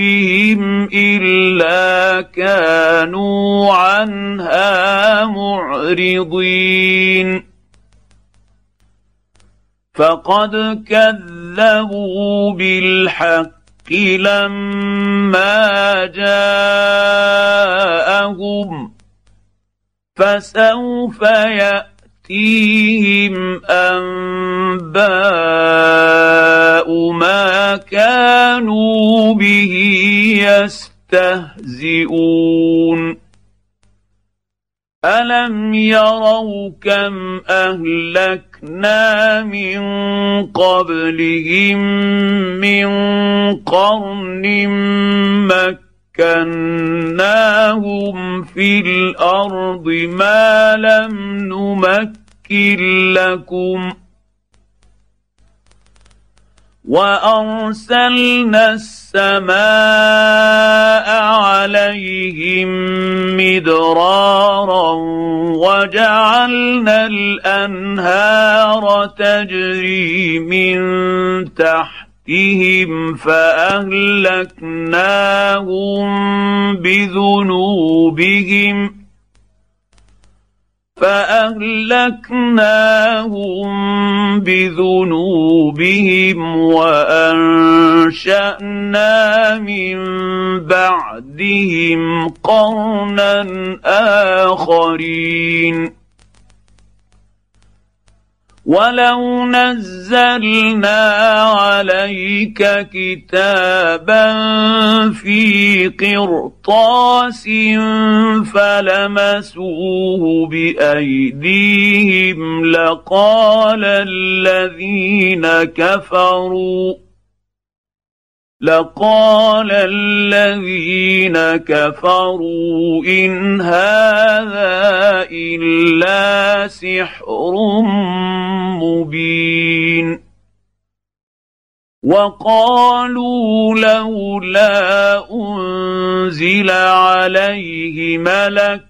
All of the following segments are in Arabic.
ربهم إلا كانوا عنها معرضين. فقد كذبوا بالحق لما جاءهم فسوف ياتي يأتيهم أنباء ما كانوا به يستهزئون. ألم يروا كم أهلكنا من قبلهم من قرن مكناهم في الأرض ما لم نمكن لكم وأرسلنا السماء عليهم مدرارا وجعلنا الأنهار تجري من تحت بهم فأهلكناهم بذنوبهم فأهلكناهم بذنوبهم وأنشأنا من بعدهم قرنا آخرين. ولو نزلنا عليك كتابا في قرطاس فلمسوه بايديهم لقال الذين كفروا لقال الذين كفروا إن هذا إلا سحر مبين. وقالوا لولا أنزل عليه ملك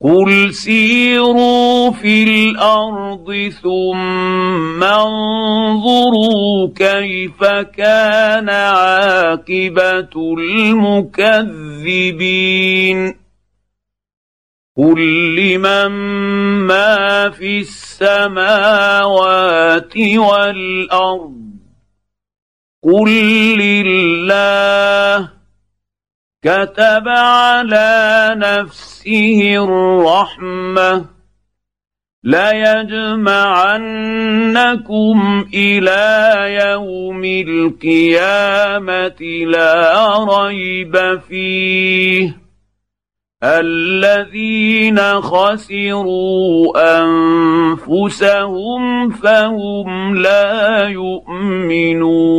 قل سيروا في الأرض ثم انظروا كيف كان عاقبه المكذبين قل لمن ما في السماوات والارض قل لله كتب على نفسه الرحمة. ليجمعنكم إلى يوم القيامة لا ريب فيه. الذين خسروا أنفسهم فهم لا يؤمنون.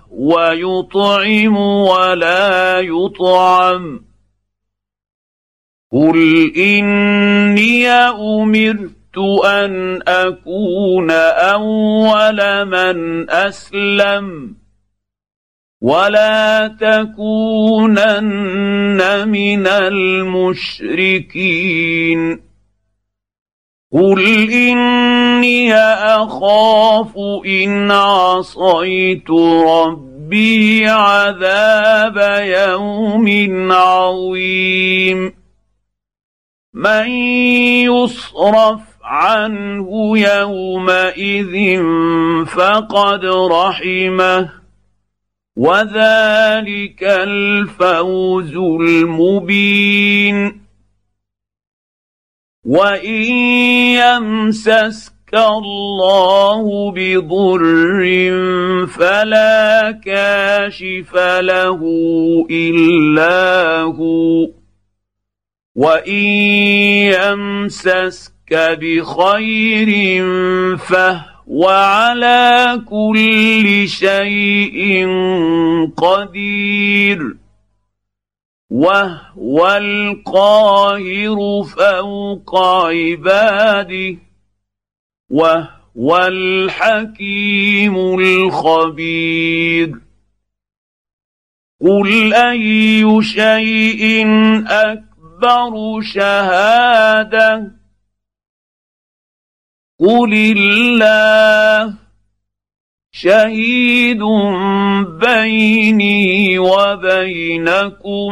يطعم ولا يطعم. قل اني امرت ان اكون اول من اسلم. ولا تكونن من المشركين. قل إني أخاف إن عصيت ربي عذاب يوم عظيم. من يصرف عنه يومئذ فقد رحمه وذلك الفوز المبين. وإن يمسسك الله بضر فلا كاشف له الا هو وان يمسسك بخير فهو وعلى كل شيء قدير وهو القاهر فوق عباده وهو الحكيم الخبير قل اي شيء اكبر شهاده قل الله شهيد بيني وبينكم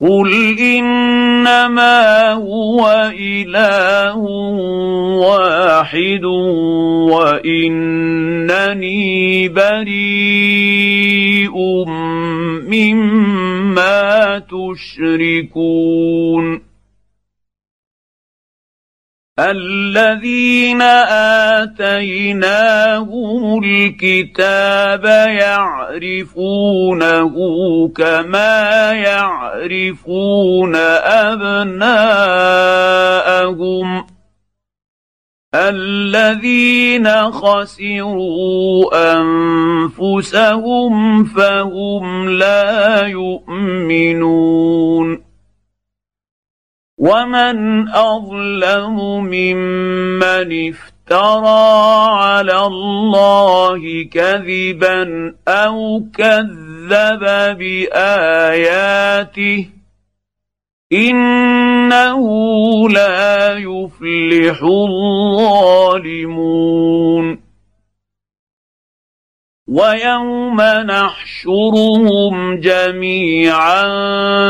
قل انما هو اله واحد وانني بريء مما تشركون الذين آتيناهم الكتاب يعرفونه كما يعرفون أبناءهم. الذين خسروا أنفسهم فهم لا يؤمنون. ومن اظلم ممن افترى على الله كذبا أو كذب باياته انه لا يفلح الظالمون ويوم نحشرهم جميعا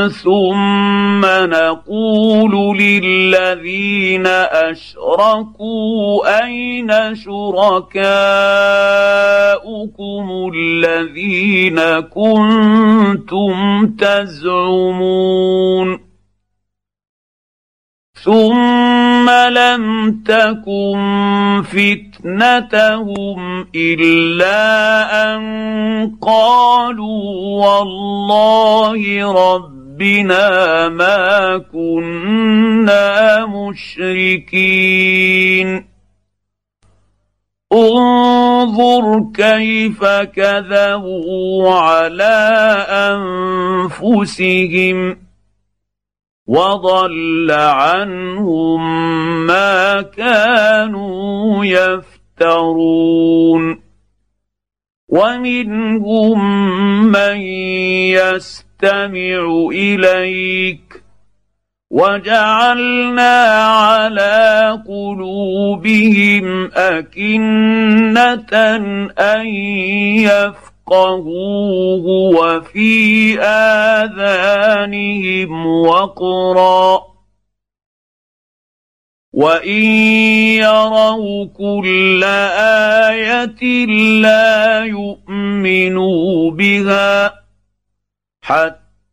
ثم نقول للذين اشركوا اين شركاؤكم الذين كنتم تزعمون ثم لم تكن فتنتهم الا ان قالوا والله ربنا ما كنا مشركين انظر كيف كذبوا على انفسهم وضل عنهم ما كانوا يفترون. ومنهم من يستمع إليك. وجعلنا على قلوبهم أكنة أن يفقهوا. يفقهوه وفي اذانهم وقرا وان يروا كل إيه لا يؤمنوا بها حتى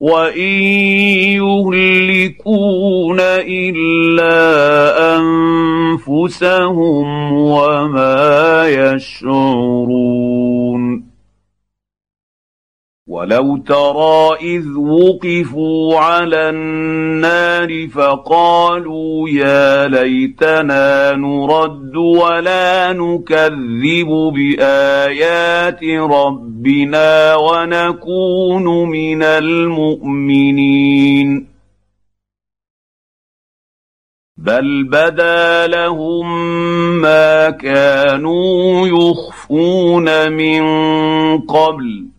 وان يهلكون الا انفسهم وما يشعرون ولو ترى اذ وقفوا على النار فقالوا يا ليتنا نرد ولا نكذب بايات ربنا ونكون من المؤمنين بل بدا لهم ما كانوا يخفون من قبل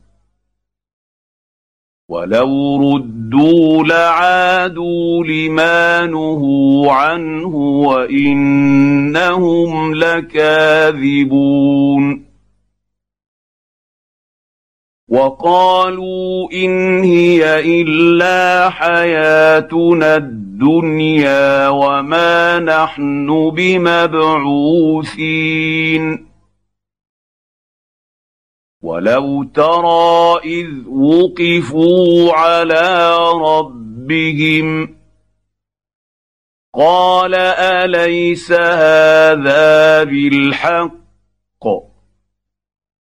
ولو ردوا لعادوا لما نهوا عنه وانهم لكاذبون وقالوا ان هي الا حياتنا الدنيا وما نحن بمبعوثين ولو ترى اذ وقفوا على ربهم قال اليس هذا بالحق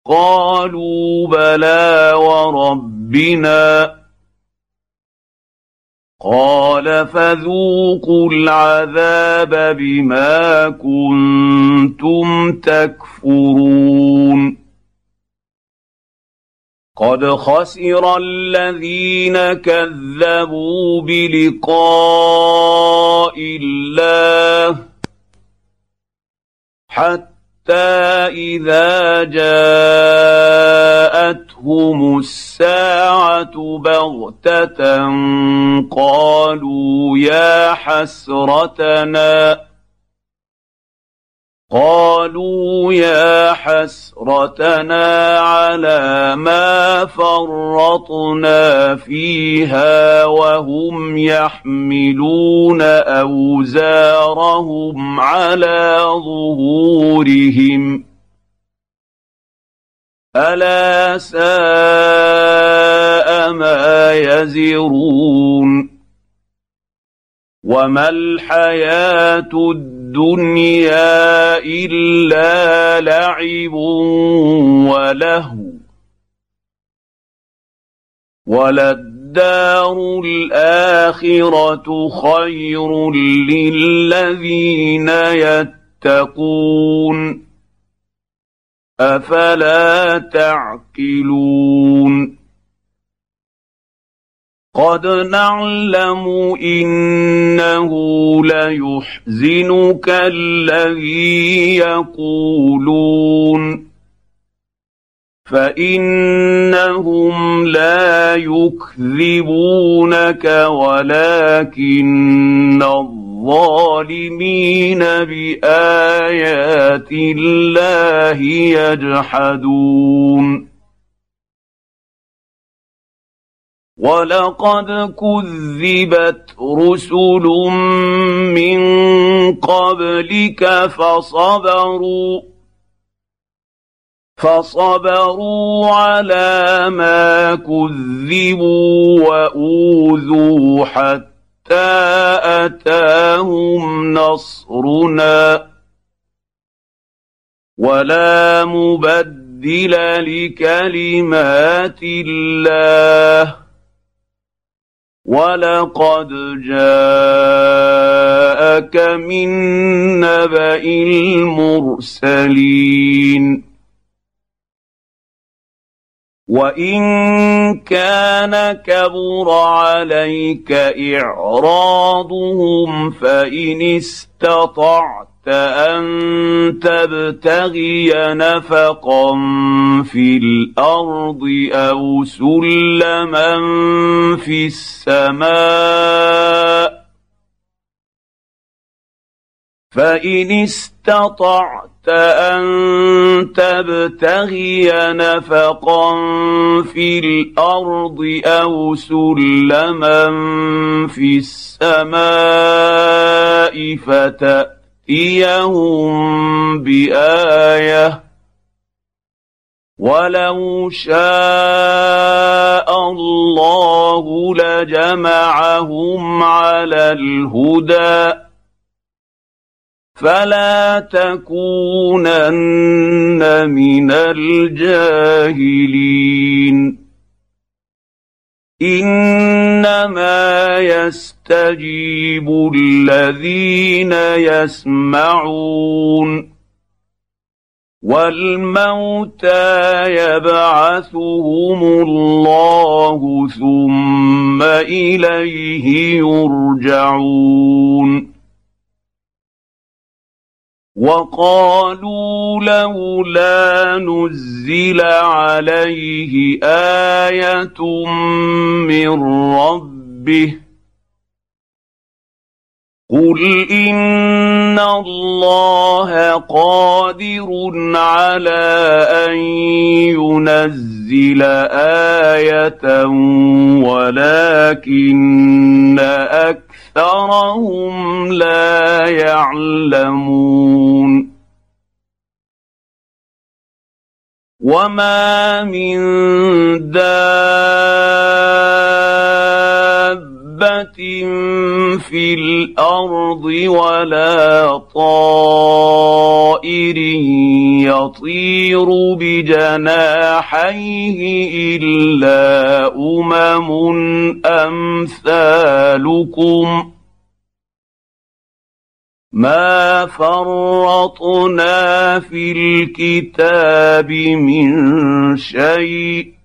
قالوا بلى وربنا قال فذوقوا العذاب بما كنتم تكفرون قد خسر الذين كذبوا بلقاء الله حتى اذا جاءتهم الساعة بغته قالوا يا حسرتنا قالوا يا حسرتنا على ما فرطنا فيها وهم يحملون أوزارهم على ظهورهم. ألا ساء ما يزرون. وما الحياة الدنيا إلا لعب ولهو وللدار الآخرة خير للذين يتقون أفلا تعقلون قد نعلم إنه ليحزنك الذي يقولون. فإنهم لا يكذبونك ولكن الظالمين بآيات الله يجحدون. ولقد كذبت رسل من قبلك فصبروا فصبروا على ما كذبوا واوذوا حتى اتاهم نصرنا ولا مبدل لكلمات الله ولقد جاءك من نبا المرسلين وان كان كبر عليك اعراضهم فان استطعت ان تبتغي نفقا في الأرض أو سلما في السماء فإن استطعت أن تبتغي نفقا في الأرض أو سلما في السماء فتاتيهم بآية ولو شاء الله لجمعهم على الهدى فلا تكونن من الجاهلين. إنما يستجيب الذين يسمعون والموتى يبعثهم الله ثم إليه يرجعون وقالوا لولا نزل عليه آية من ربه قل إن الله قادر على أن ينزل آية ولكن أكثر اكثرهم لا يعلمون وما من دابه في الأرض ولا طائر يطير بجناحيه الا امم امثالكم ما فرطنا في الكتاب من شيء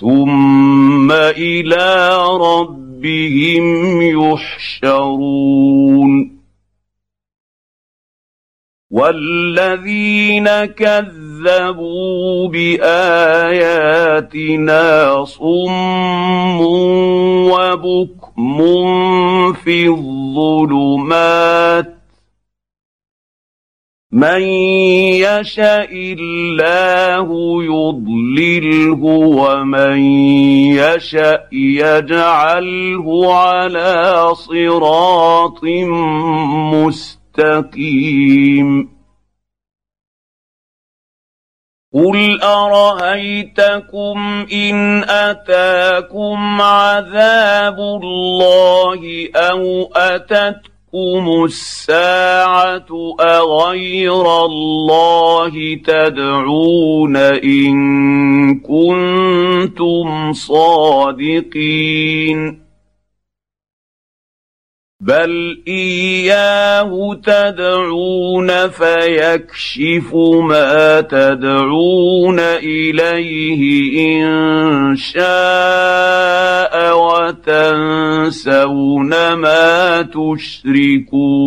ثم إلى ربهم يحشرون والذين كذبوا باياتنا صم وبكم في الظلمات من يشاء الله يضلله ومن يشاء يجعله على صراط مستقيم. قل ارايتكم ان اتاكم عذاب الله أو اتتكم الساعة أغير الله تدعون إن كنتم صادقين بل اياه تدعون فيكشف ما تدعون اليه ان شاء وتنسون ما تشركون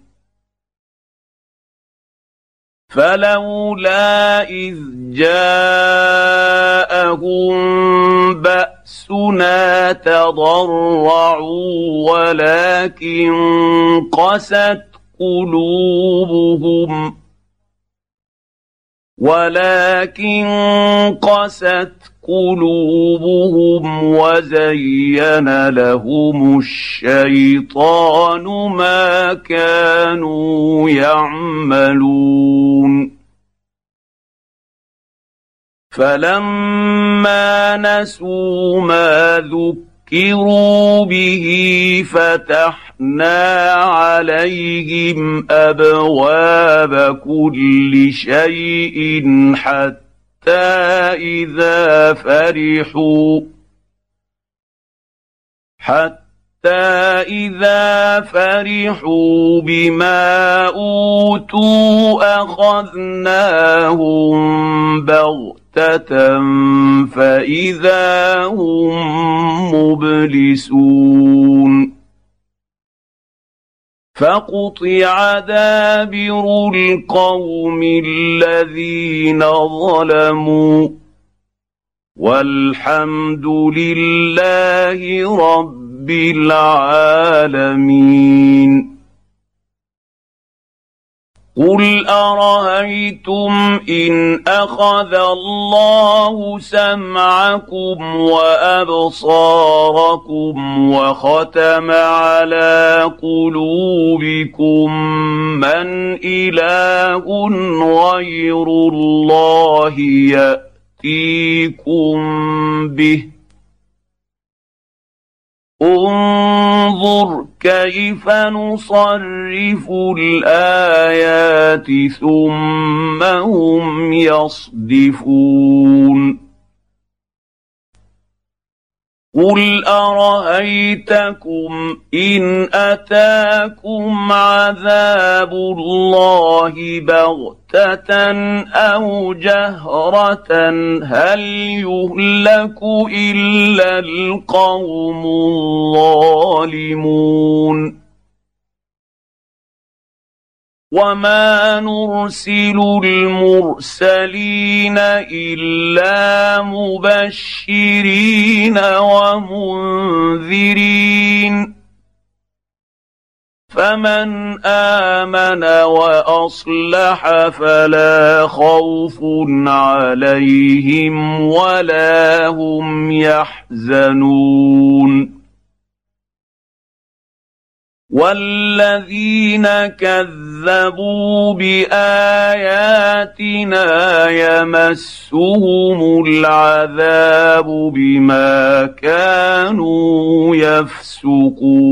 فلولا إذ جاءهم بأسنا تضرعوا ولكن قست قلوبهم ولكن قست قلوبهم وزين لهم الشيطان ما كانوا يعملون. فلما نسوا ما ذكروا به فتحنا عليهم أبواب كل شيء حتى إذا فرحوا حتى إذا فرحوا بما أوتوا أخذناهم بغتة فإذا هم مبلسون فقطع دابر القوم الذين ظلموا والحمد لله رب العالمين. قل ارايتم ان اخذ الله سمعكم وابصاركم وختم على قلوبكم من اله غير الله ياتيكم به انظر كيف نصرف الآيات ثم هم يصدفون قل ارايتكم ان اتاكم عذاب الله بغته أو جهره هل يهلك الا القوم الظالمون وما نرسل المرسلين الا مبشرين ومنذرين فمن امن واصلح فلا خوف عليهم ولا هم يحزنون والذين كذبوا باياتنا يمسهم العذاب بما كانوا يفسقون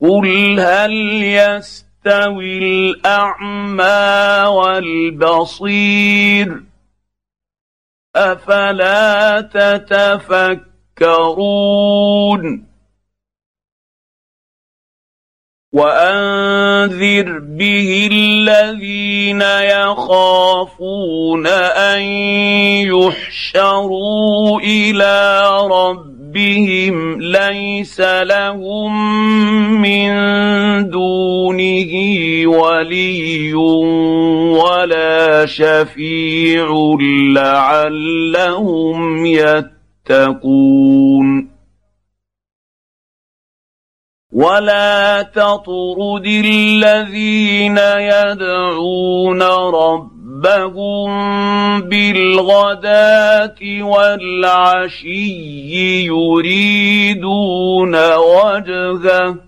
قل هل يستوي الاعمى والبصير افلا تتفكرون وانذر به الذين يخافون ان يحشروا إلى ربهم ربهم ليس لهم من دونه ولي ولا شفيع لعلهم يتقون. ولا تطرد الذين يدعون ربهم ربهم بالغداة والعشي يريدون وجهه.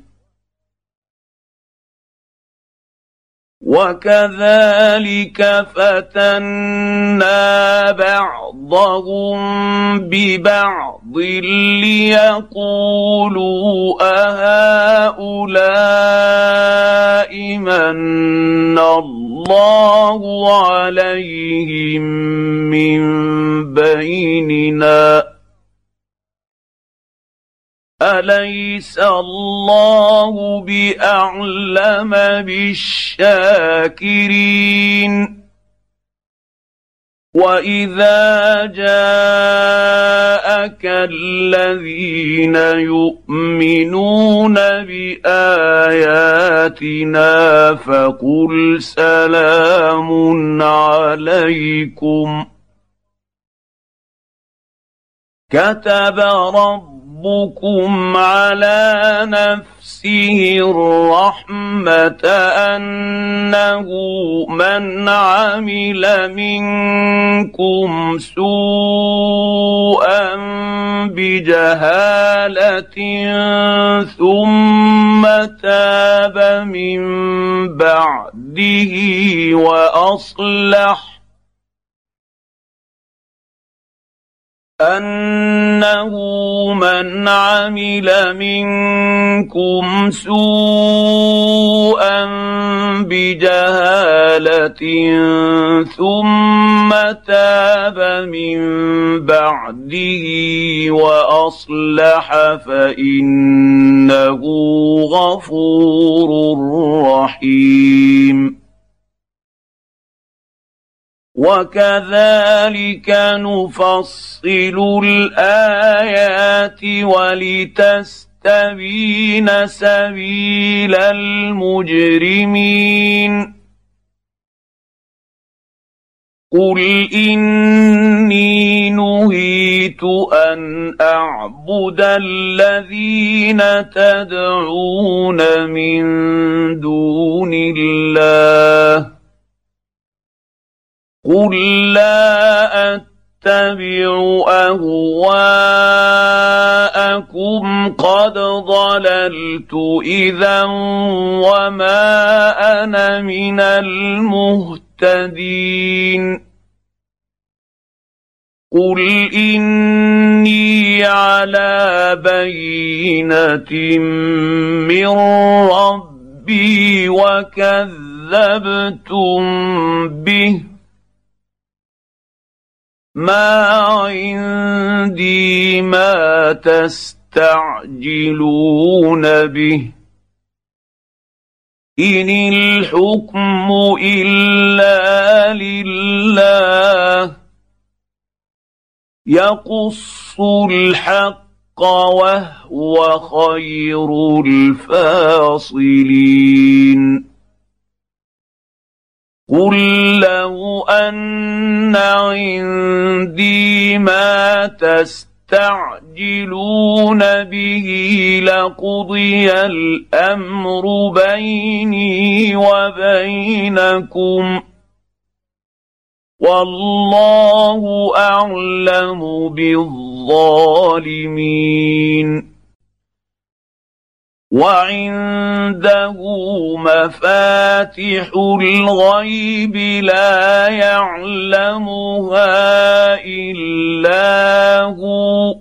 وكذلك فتنا بعضهم ببعض ليقولوا أهؤلاء من الله عليهم من بيننا أليس الله بأعلم بالشاكرين؟ وإذا جاءك الذين يؤمنون بآياتنا فقل سلام عليكم. كتب رب ربكم على نفسه الرحمه انه من عمل منكم سوءا بجهاله ثم تاب من بعده واصلح انه من عمل منكم سوءا بجهاله ثم تاب من بعده واصلح فانه غفور رحيم وكذلك نفصل الايات ولتستبين سبيل المجرمين قل اني نهيت ان اعبد الذين تدعون من دون الله قل لا اتبع اهواءكم قد ضللت اذا وما أنا من المهتدين قل اني على بينه من ربي وكذبتم به ما عندي ما تستعجلون به ان الحكم الا لله يقص الحق وهو خير الفاصلين قل لو ان عندي ما تستعجلون به لقضي الامر بيني وبينكم والله اعلم بالظالمين وعنده مفاتح الغيب لا يعلمها الا هو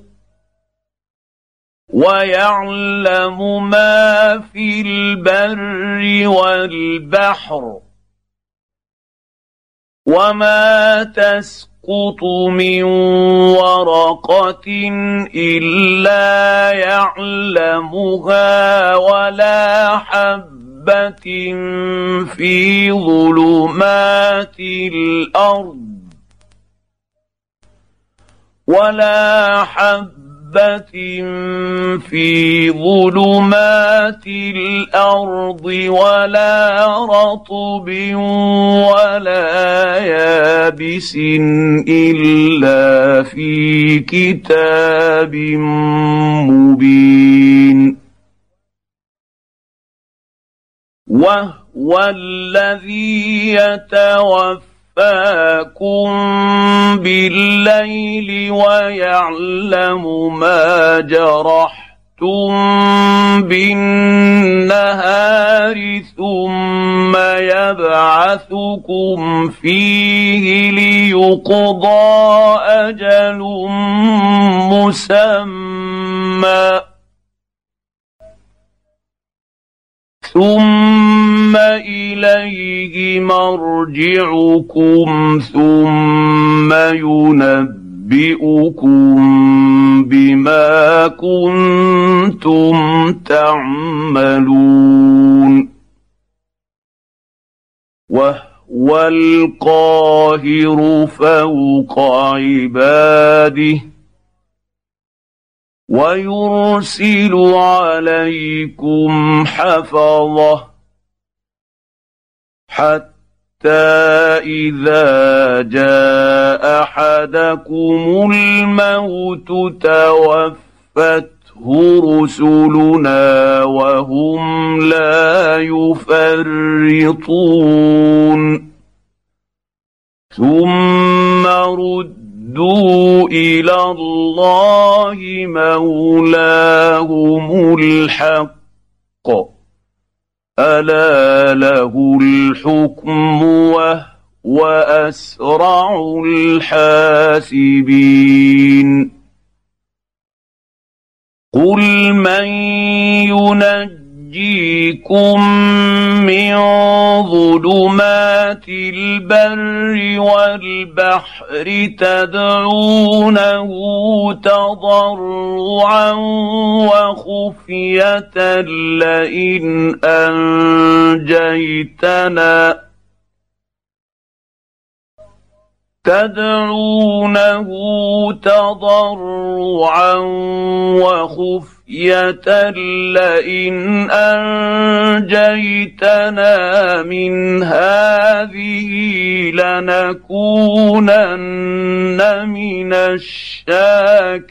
ويعلم ما في البر والبحر وما تسقط تسقط من ورقة إلا يعلمها ولا حبة في ظلمات الأرض ولا حبة في ظلمات الأرض ولا رطب ولا يابس الا في كتاب مبين وهو الذي يتوفى يتوفاكم بالليل ويعلم ما جرحتم بالنهار ثم يبعثكم فيه ليقضى أجل مسمى ثم اليه مرجعكم ثم ينبئكم بما كنتم تعملون وهو القاهر فوق عباده ويرسل عليكم حفظة حتى إذا جاء أحدكم الموت توفته رسلنا وهم لا يفرطون. ثم رد ردوا إلى الله مولاهم الحق الا له الحكم وهو اسرع الحاسبين قل من ينجي ينجيكم من ظلمات البر والبحر تدعونه تضرعا وخفيه لئن انجيتنا تدعونه تضرعا وخفية لئن أنجيتنا من هذه لنكونن من الشاكرين.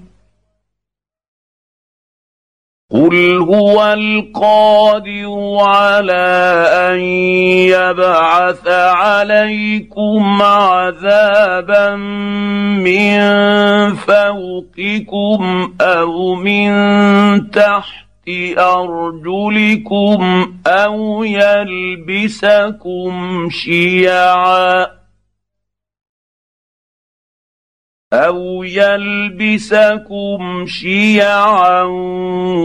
قل هو القادر على ان يبعث عليكم عذابا من فوقكم أو من تحت ارجلكم أو يلبسكم شيعا أو يلبسكم شيعا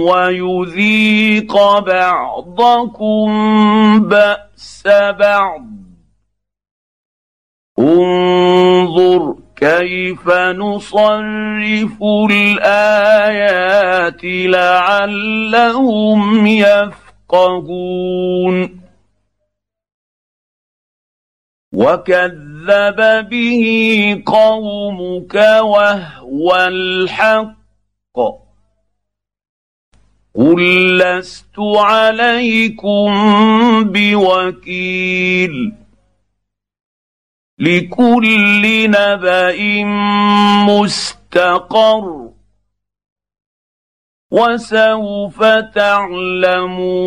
ويذيق بعضكم باس بعض انظر كيف نصرف الايات لعلهم يفقهون وكذب به قومك وهو الحق قل لست عليكم بوكيل لكل نبا مستقر وسوف تعلمون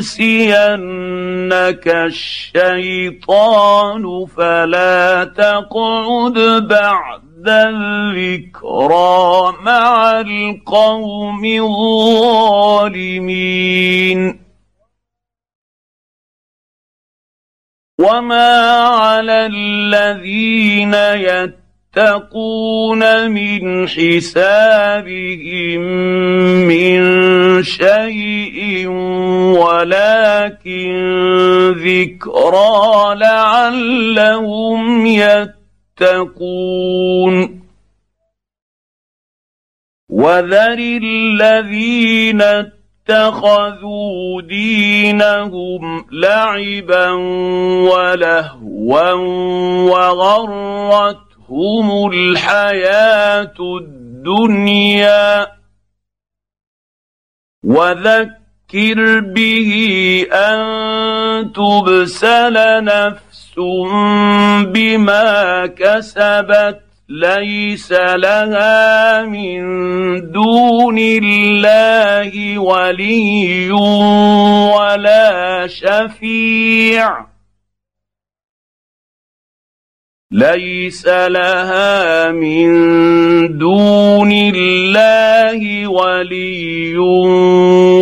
ينسينك الشيطان فلا تقعد بعد الذكرى مع القوم الظالمين. وما على الذين يتقون من حسابهم من شيء ولكن ذكرى لعلهم يتقون. وذر الذين اتخذوا دينهم لعبا ولهوا وغرتهم الحياة الدنيا. وذكر به أن تبسل نفس بما كسبت ليس لها من دون الله ولي ولا شفيع. ليس لها من دون الله ولي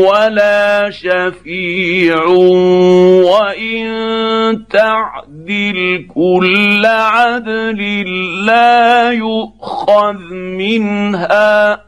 ولا شفيع وإن تعدل كل عدل لا يؤخذ منها.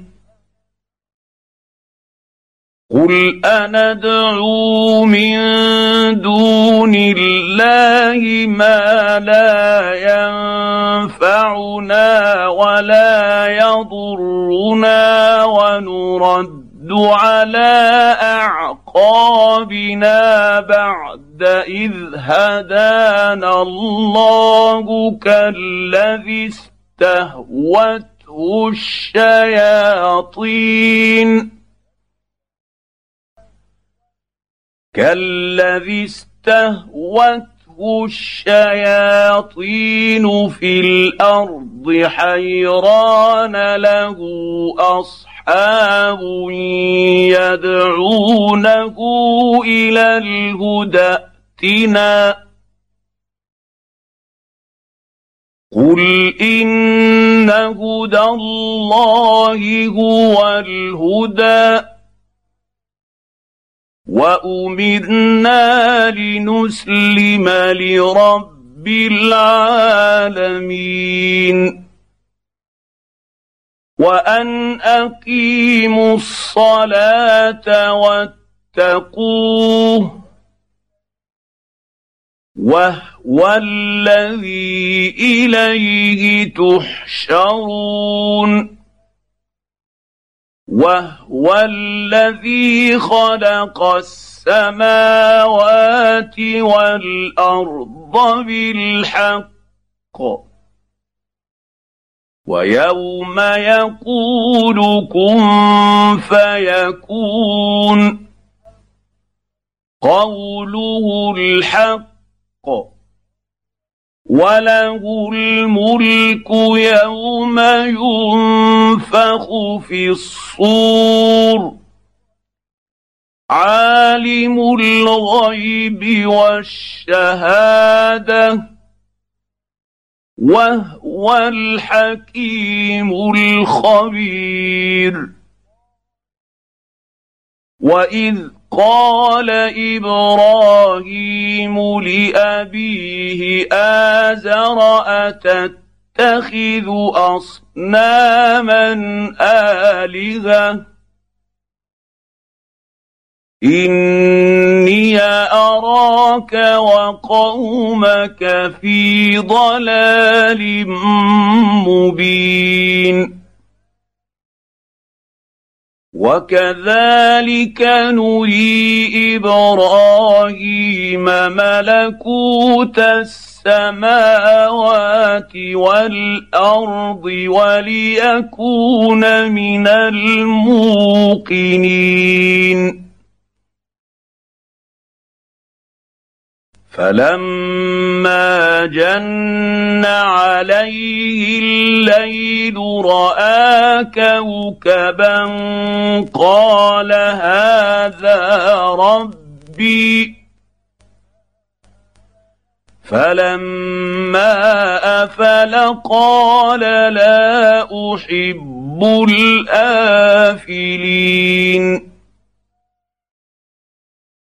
قل اندعو من دون الله ما لا ينفعنا ولا يضرنا ونرد على اعقابنا بعد اذ هدانا الله كالذي استهوته الشياطين كالذي استهوته الشياطين في الأرض حيران له أصحاب يدعونه إلى الهدى ائتنا. قل ان هدى الله هو الهدى. وامرنا لنسلم لرب العالمين وان اقيموا الصلاه واتقوه وهو الذي اليه تحشرون وهو الذي خلق السماوات والارض بالحق ويوم يقول كن فيكون قوله الحق وله الملك يوم ينفخ في الصور عالم الغيب والشهاده وهو الحكيم الخبير واذ قال إبراهيم لأبيه آزر أتتخذ أصناما آلهة؟ إني أراك وقومك في ضلال مبين. وكذلك نري إبراهيم ملكوت السماوات والارض وليكون من الموقنين فلما جن عليه الليل راى كوكبا قال هذا ربي فلما افل قال لا احب الافلين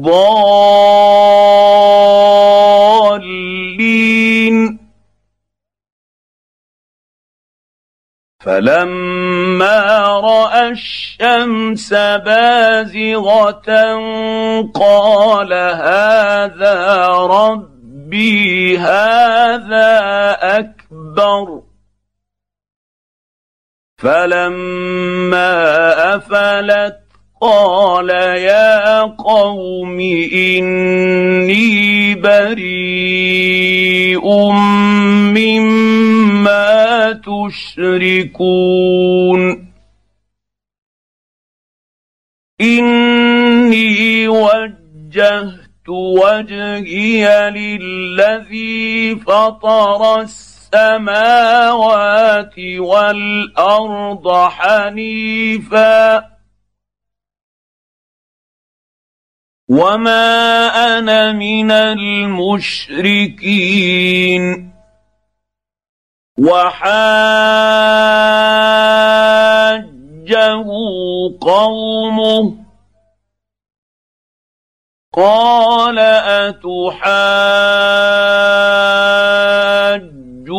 الضالين. فلما رأى الشمس بازغة قال هذا ربي هذا أكبر. فلما أفلت قال يا قوم اني بريء مما تشركون اني وجهت وجهي للذي فطر السماوات والارض حنيفا وما أنا من المشركين وحاجه قومه قال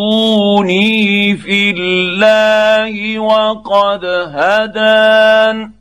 اتحاجوني في الله وقد هدان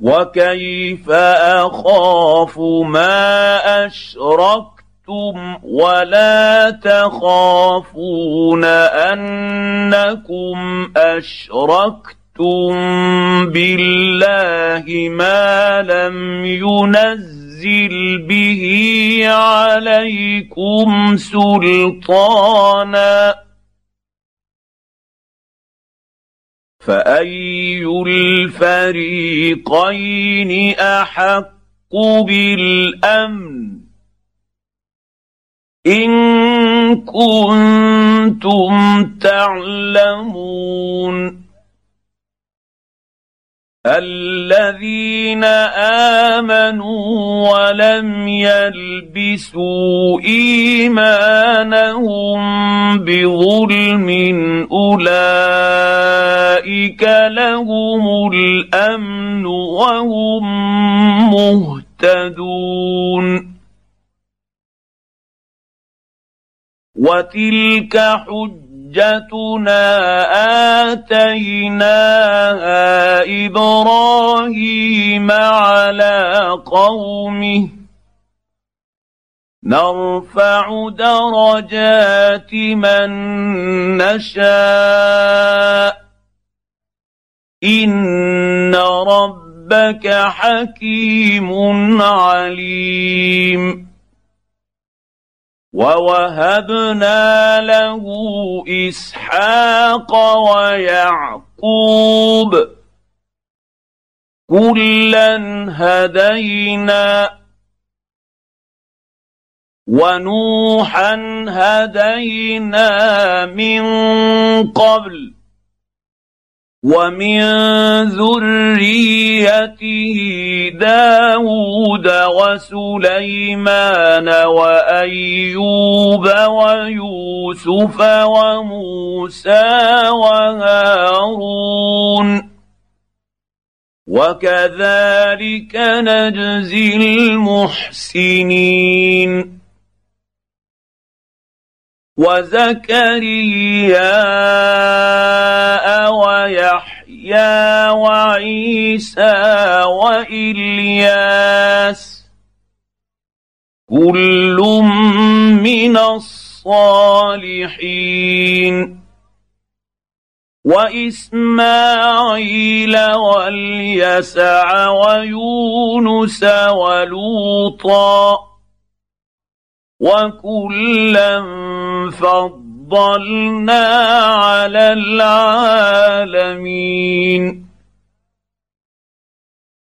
وكيف اخاف ما اشركتم ولا تخافون انكم اشركتم بالله ما لم ينزل به عليكم سلطانا فأي الفريقين أحق بالأمن إن كنتم تعلمون الذين آمنوا ولم يلبسوا إيمانهم بظلم أولئك لهم الأمن وهم مهتدون. وتلك حجة حجتنا آتيناها إبراهيم على قومه. نرفع درجات من نشاء. إن ربك حكيم عليم. ووهبنا له اسحاق ويعقوب كلا هدينا ونوحا هدينا من قبل ومن ذريته داود وسليمان وأيوب ويوسف وموسى وهارون وكذلك نجزي المحسنين وزكريا ويحيى وعيسى والياس كل من الصالحين واسماعيل واليسع ويونس ولوطا وكلا فضلنا على العالمين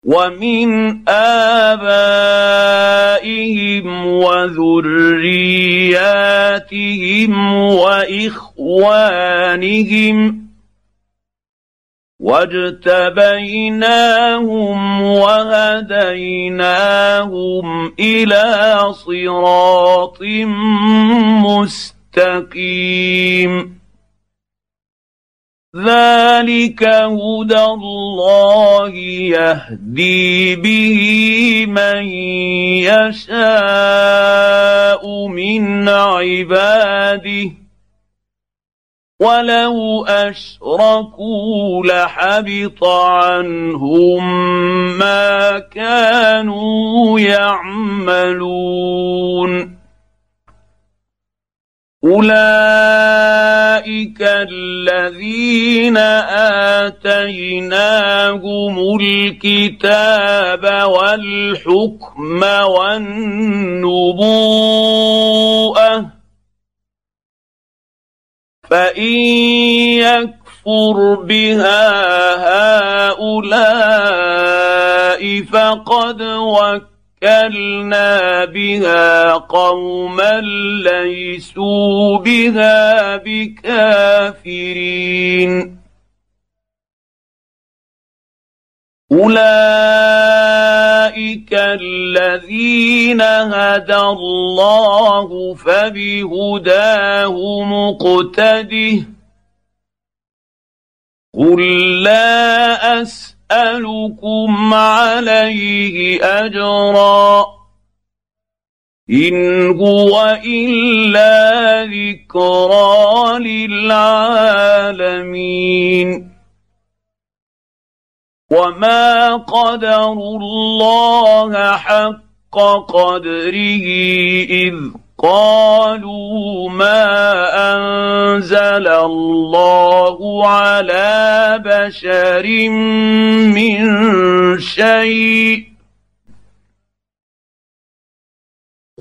ومن ابائهم وذرياتهم واخوانهم واجتبيناهم وهديناهم إلى صراط مستقيم ذلك هدى الله يهدي به من يشاء من عباده ولو اشركوا لحبط عنهم ما كانوا يعملون اولئك الذين اتيناهم الكتاب والحكم والنبوءه فان يكفر بها هؤلاء فقد وكلنا بها قوما ليسوا بها بكافرين اولئك الذين هدى الله فبهداه مقتده قل لا اسالكم عليه اجرا ان هو الا ذكرى للعالمين وما قدروا الله حق قدره اذ قالوا ما انزل الله على بشر من شيء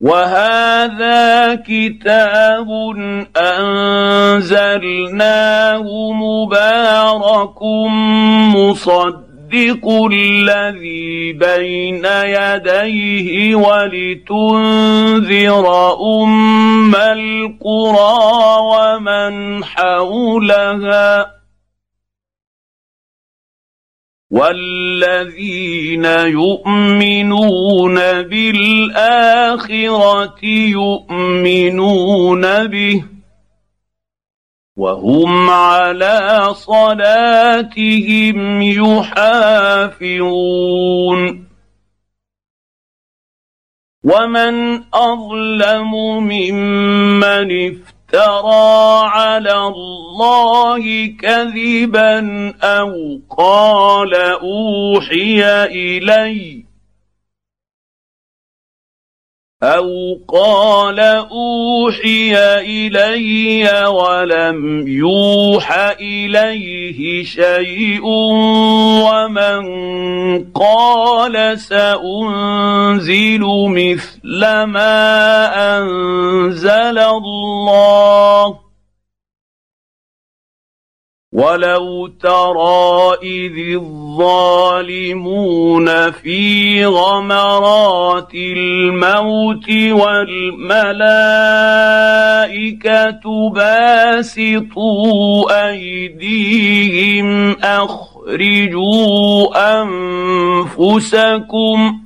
وهذا كتاب أنزلناه مبارك مصدق الذي بين يديه ولتنذر أم القرى ومن حولها والذين يؤمنون بالاخره يؤمنون به وهم على صلاتهم يحافظون ومن اظلم ممن افترى على الله كذبا أو قال أوحي الي أو قال اوحي الي ولم يوح اليه شيء ومن قال سانزل مثل ما انزل الله ولو ترى إذ الظالمون في غمرات الموت والملائكة باسطوا أيديهم أخرجوا أنفسكم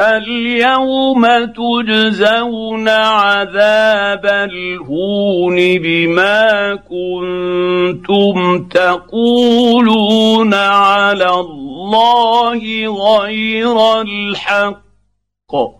اليوم تجزون عذاب الهون بما كنتم تقولون على الله غير الحق.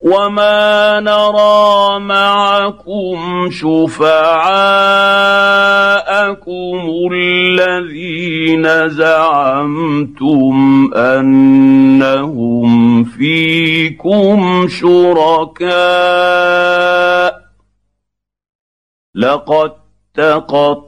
وما نرى معكم شفعاءكم الذين زعمتم انهم فيكم شركاء لقد تقطع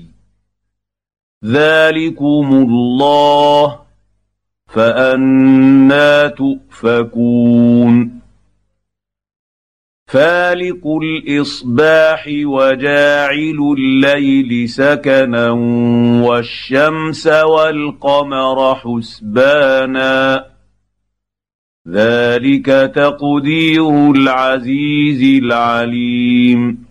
ذلكم الله فانا تؤفكون فالق الاصباح وجاعل الليل سكنا والشمس والقمر حسبانا ذلك تقدير العزيز العليم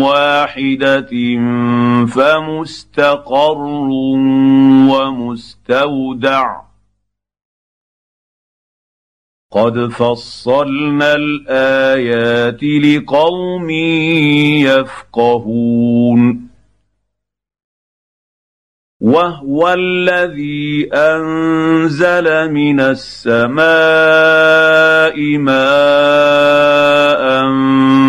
واحدة فمستقر ومستودع. قد فصلنا الآيات لقوم يفقهون. وهو الذي أنزل من السماء ماء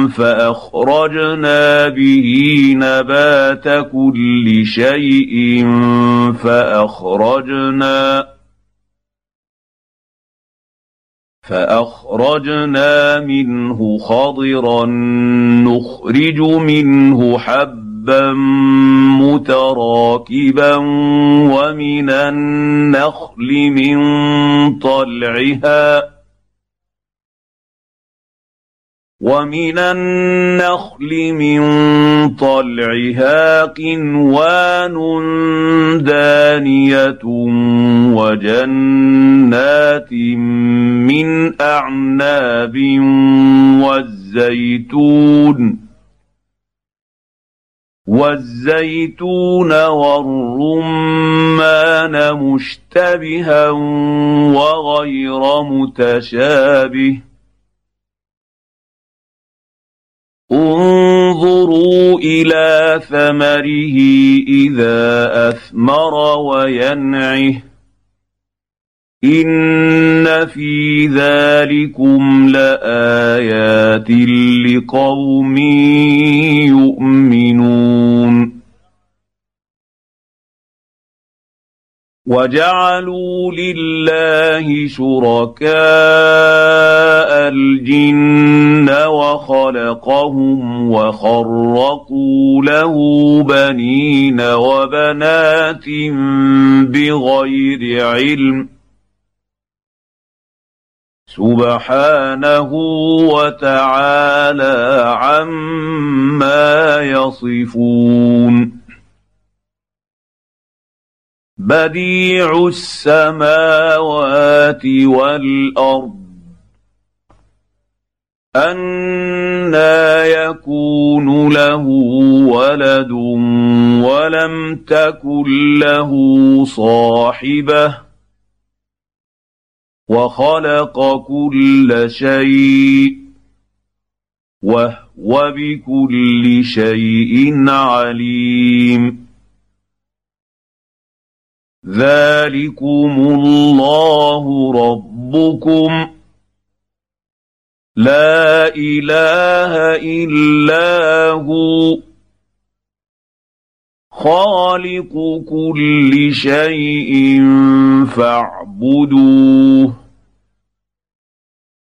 فأخرجنا به نبات كل شيء فأخرجنا فأخرجنا منه خضرا نخرج منه حبا متراكبا ومن النخل من طلعها ومن النخل من طلعها قنوان دانية وجنات من أعناب والزيتون والزيتون والرمان مشتبها وغير متشابه. انظروا إلى ثمره إذا أثمر وينعه. ان في ذلكم لايات لقوم يؤمنون وجعلوا لله شركاء الجن وخلقهم وخرقوا له بنين وبنات بغير علم سبحانه وتعالى عما يصفون بديع السماوات والارض أَنَّىٰ يَكُونُ لَهُ وَلَدٌ وَلَمْ تَكُن لَّهُ صَاحِبَةٌ وَخَلَقَ كُلَّ شَيْءٍ وَهُوَ بِكُلِّ شَيْءٍ عَلِيمٌ. ذلكم الله ربكم. لا إله إلا هو. خالق كل شيء فاعبدوه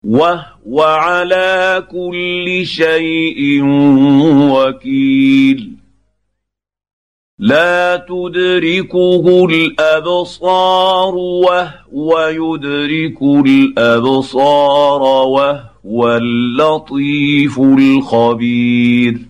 وهو على كل شيء وكيل. لا تدركه الأبصار وهو يدرك الأبصار وهو اللطيف الخبير.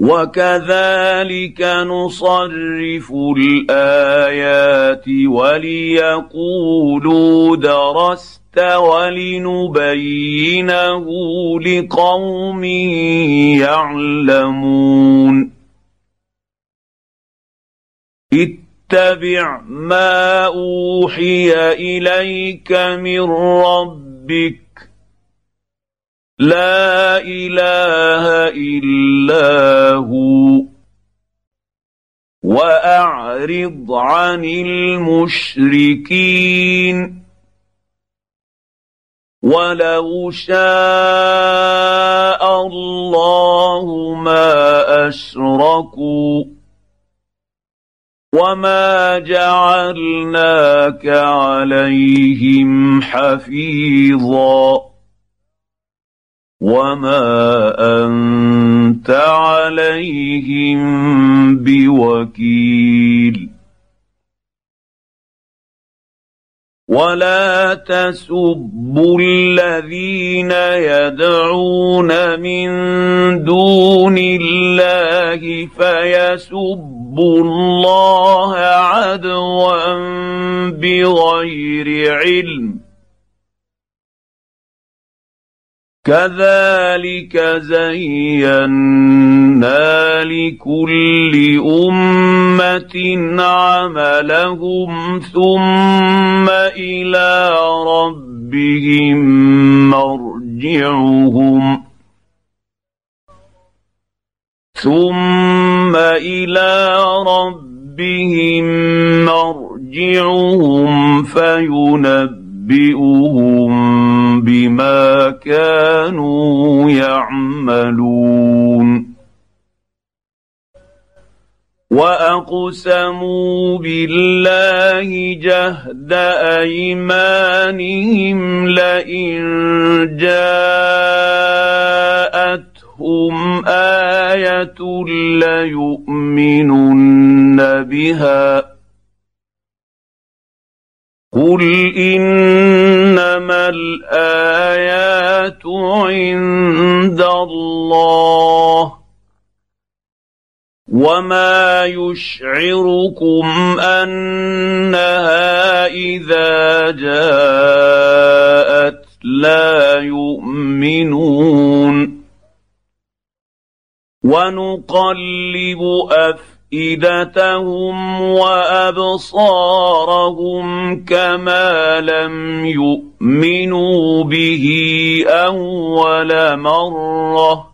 وكذلك نصرف الايات وليقولوا درست ولنبينه لقوم يعلمون اتبع ما اوحي اليك من ربك لا إله إلا هو. وأعرض عن المشركين. ولو شاء الله ما أشركوا. وما جعلناك عليهم حفيظا. وما انت عليهم بوكيل ولا تسبوا الذين يدعون من دون الله فيسبوا الله عدوا بغير علم كذلك زينا لكل أمة عملهم ثم إلى ربهم مرجعهم ثم إلى ربهم مرجعهم فينبئهم بما كانوا يعملون واقسموا بالله جهد ايمانهم لئن جاءتهم إيه ليؤمنن بها قل انما الايات عند الله وما يشعركم انها اذا جاءت لا يؤمنون ونقلب افئدتهم وأبصارهم كما لم يؤمنوا به أول مرة.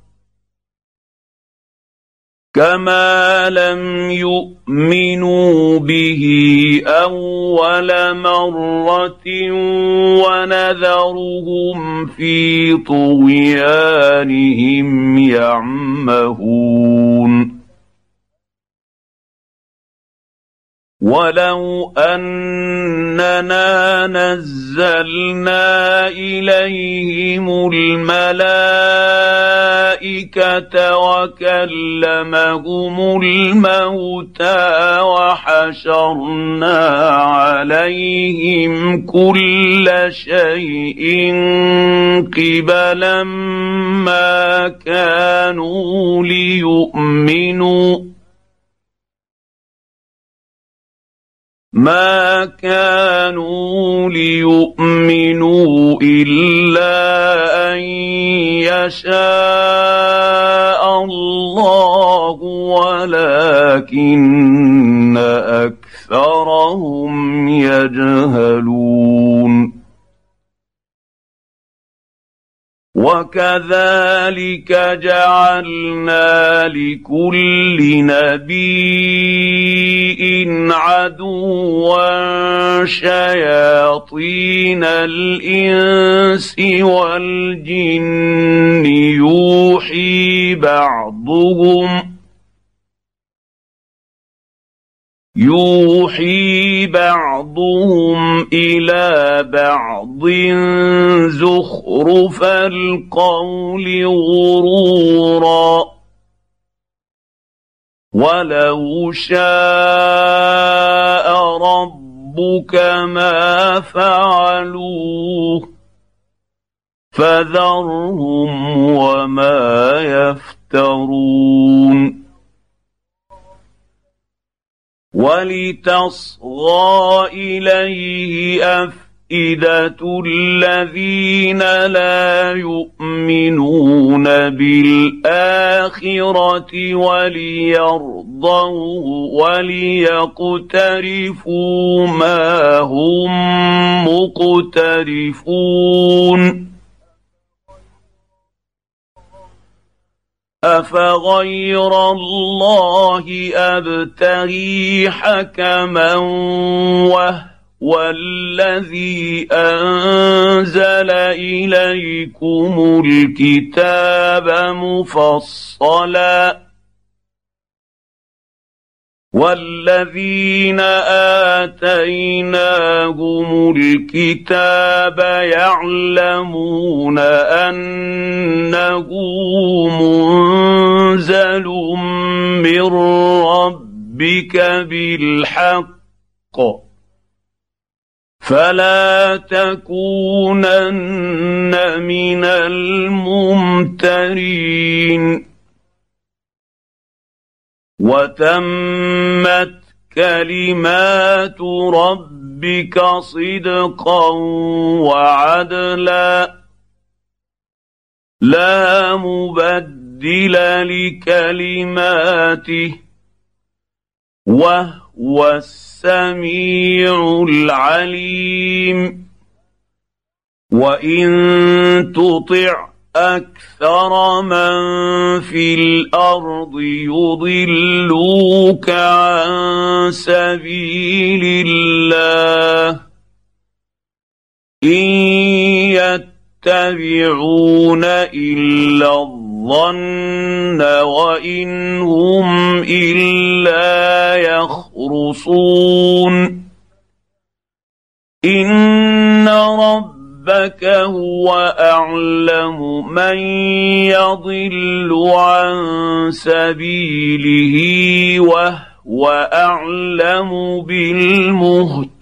كما لم يؤمنوا به أول مرة ونذرهم في طغيانهم يعمهون. ولو اننا نزلنا اليهم الملائكه وكلمهم الموتى وحشرنا عليهم كل شيء قبلا ما كانوا ليؤمنوا ما كانوا ليؤمنوا الا ان يشاء الله ولكن اكثرهم يجهلون وكذلك جعلنا لكل نبي عدوا شياطين الانس والجن يوحي بعضهم يوحي بعضهم إلى بعض زخرف القول غرورا. ولو شاء ربك ما فعلوه فذرهم وما يفترون. ولتصغى إليه أفئدة الذين لا يؤمنون بالآخرة وليرضوه وليقترفوا ما هم مقترفون. افغير الله ابتغي حكما وهو الذي انزل اليكم الكتاب مفصلا والذين اتيناهم الكتاب يعلمون انه منزل من ربك بالحق فلا تكونن من الممترين وتمت كلمات ربك صدقا وعدلا. لا مبدل لكلماته وهو السميع العليم. وإن تطع أكثر من في الأرض يضلوك عن سبيل الله إن يتبعون إلا الظن وإن هم إلا يخرصون إن رب ربك هو أعلم من يضل عن سبيله وهو أعلم بالمهتدين.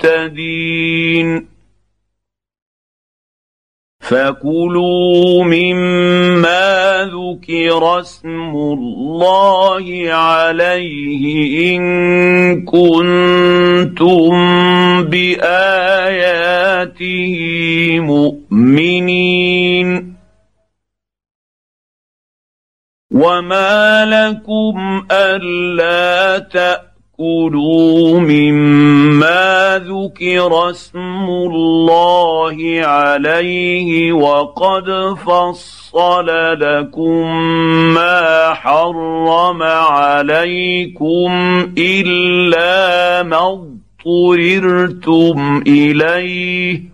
فكلوا مما ذكر اسم الله عليه ان كنتم باياته مؤمنين وما لكم الا تأتوا كلوا مما ذكر اسم الله عليه وقد فصل لكم ما حرم عليكم الا ما اضطررتم اليه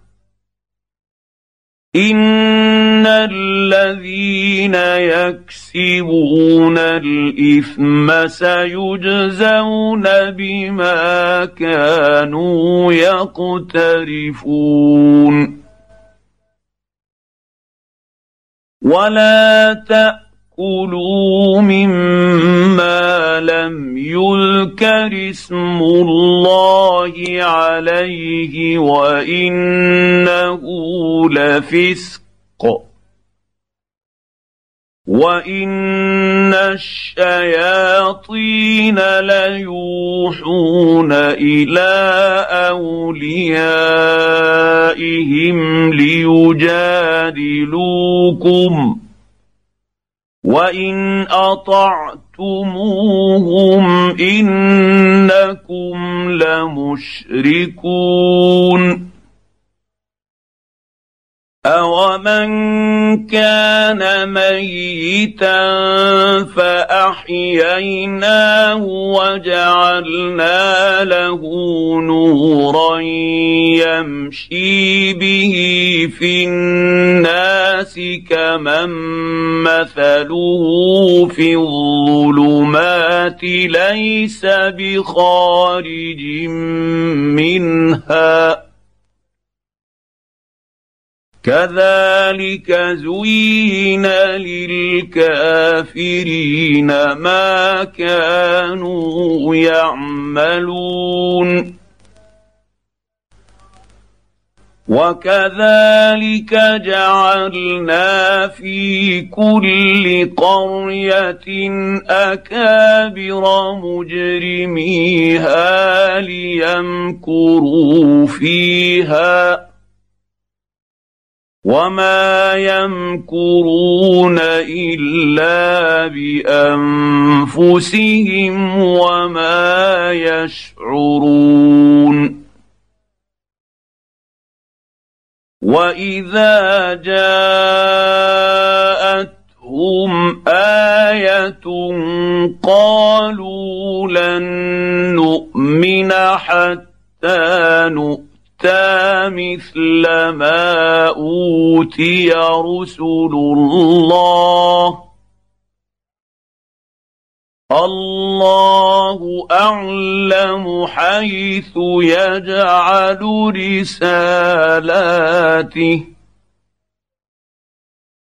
ان الذين يكسبون الاثم سيجزون بما كانوا يقترفون ولا تاكلوا مما لم يذكر اسم الله عليه وانه لفسق وان الشياطين ليوحون إلى اوليائهم ليجادلوكم وان اطعتموهم انكم لمشركون اومن كان ميتا فاحييناه وجعلنا له نورا يمشي به في الناس كمن مثله في الظلمات ليس بخارج منها كذلك زين للكافرين ما كانوا يعملون وكذلك جعلنا في كل قرية أكابر مجرميها ليمكروا فيها وما يمكرون إلا بأنفسهم وما يشعرون واذا جاءتهم إيه قالوا لن نؤمن حتى نؤمن اوتى مثل ما اوتي رسل الله الله أعلم حيث يجعل رسالاته.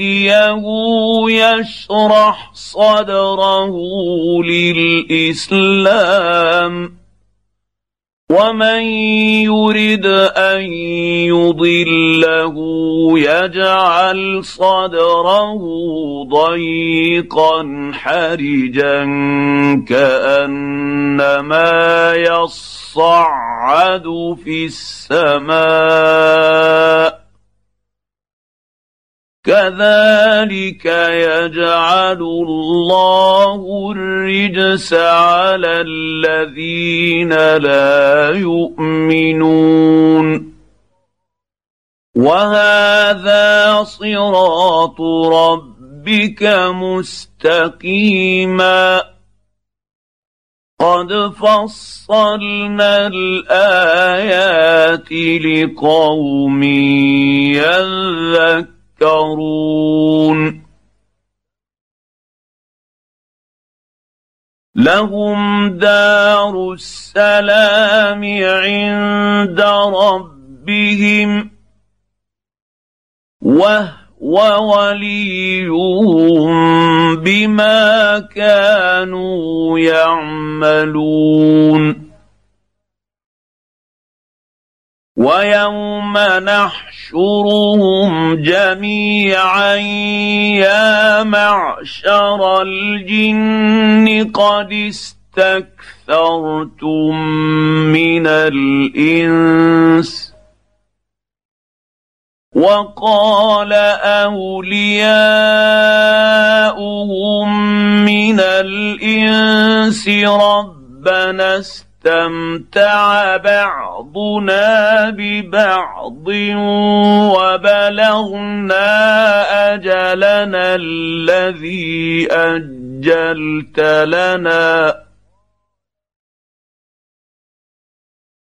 يهديه يشرح صدره للإسلام. ومن يرد أن يضله يجعل صدره ضيقا حرجا كأنما يصعد في السماء. كذلك يجعل الله الرجس على الذين لا يؤمنون. وهذا صراط ربك مستقيما. قد فصلنا الآيات لقوم يذكرون. يذكرون لهم دار السلام عند ربهم وهو وليهم بما كانوا يعملون. ويوم نحشرهم جميعا يا معشر الجن قد استكثرتم من الإنس. وقال أولياؤهم من الإنس ربنا استمتع بعضنا ببعض وبلغنا أجلنا الذي أجلت لنا.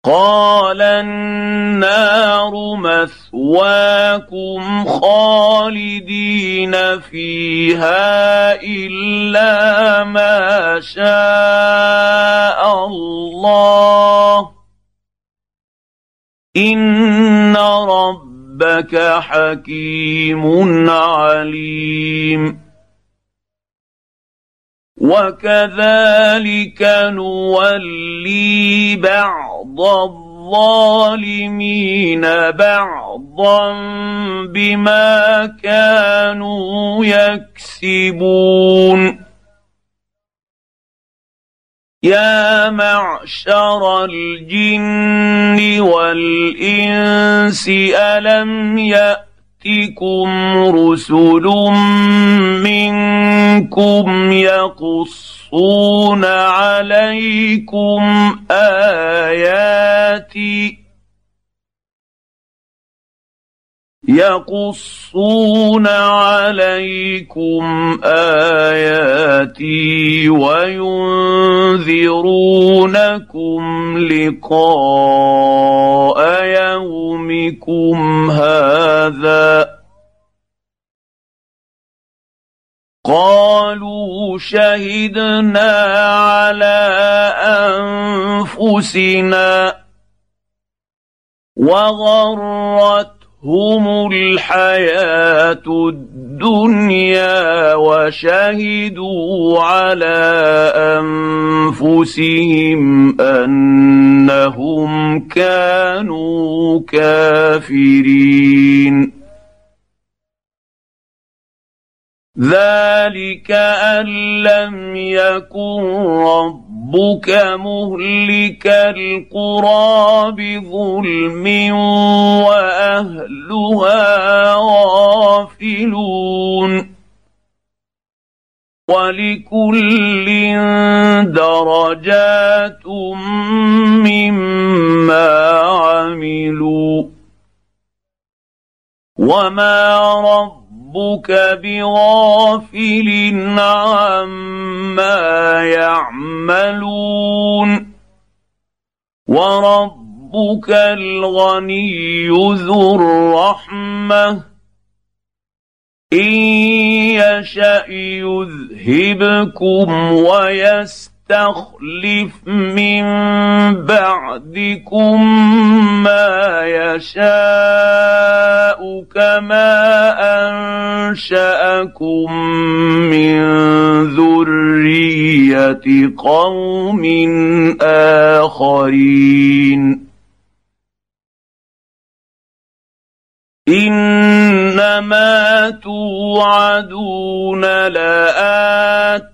قال النار مثواكم خالدين فيها إلا ما شاء الله. إن ربك حكيم عليم. وكذلك نولي بعض الظالمين بعضا بما كانوا يكسبون. يا معشر الجن والإنس ألم يأتكم رسل منكم يقصون عليكم آياتي يقصون عليكم آياتي وينذرونكم لقاء يومكم هذا قالوا شهدنا على أنفسنا وغرت هم الحياة الدنيا وشهدوا على أنفسهم أنهم كانوا كافرين. ذلك ان لم يكن ربك مهلك القرى بظلم واهلها غافلون ولكل درجات مما عملوا وما رب ربك بغافل عما يعملون وربك الغني ذو الرحمة إن يشأ يذهبكم ويستخلف من بعدكم ما يشاء كما أنشأكم من ذرية قوم آخرين. إنما توعدون لآت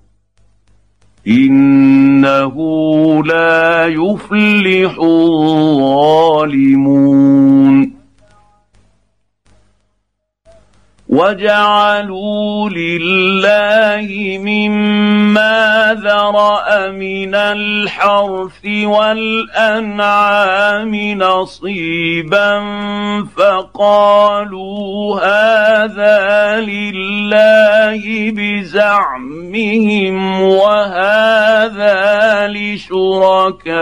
إنه لا يفلح الظالمون. وجعلوا لله مما ذرا من الحرث والانعام نصيبا فقالوا هذا لله بزعمهم وهذا لشركائنا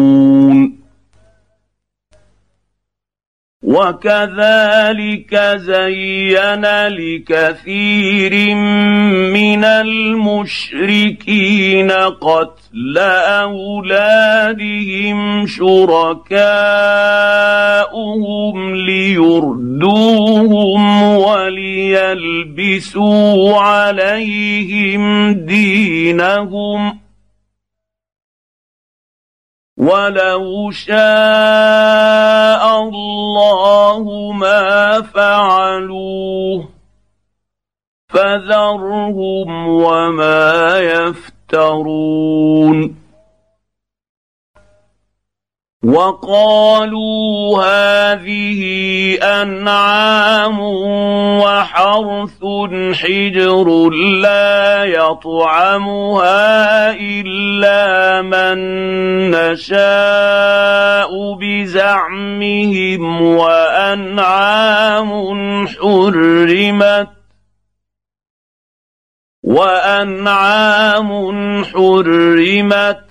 وكذلك زين لكثير من المشركين قتل أولادهم شركاؤهم ليردوهم وليلبسوا عليهم دينهم ولو شاء الله ما فعلوه فذرهم وما يفترون وقالوا هذه أنعام وحرث حجر لا يطعمها إلا من نشاء بزعمهم وأنعام حرمت وأنعام حرمت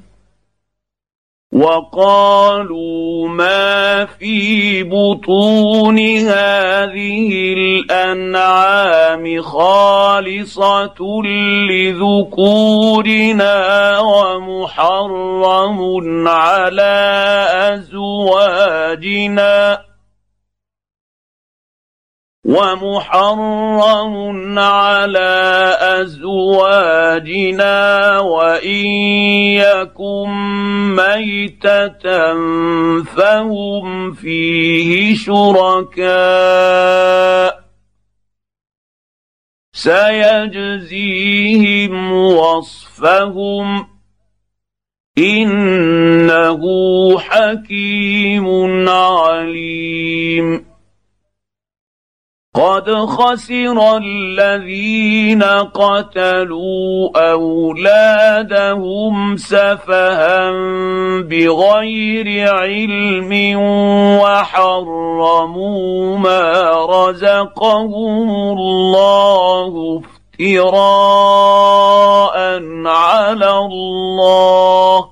وقالوا ما في بطون هذه الأنعام خالصة لذكورنا ومحرم على أزواجنا. ومحرم على أزواجنا وإن يكن ميتة فهم فيه شركاء سيجزيهم وصفهم إنه حكيم عليم قد خسر الذين قتلوا اولادهم سفها بغير علم وحرموا ما رزقهم الله افتراء على الله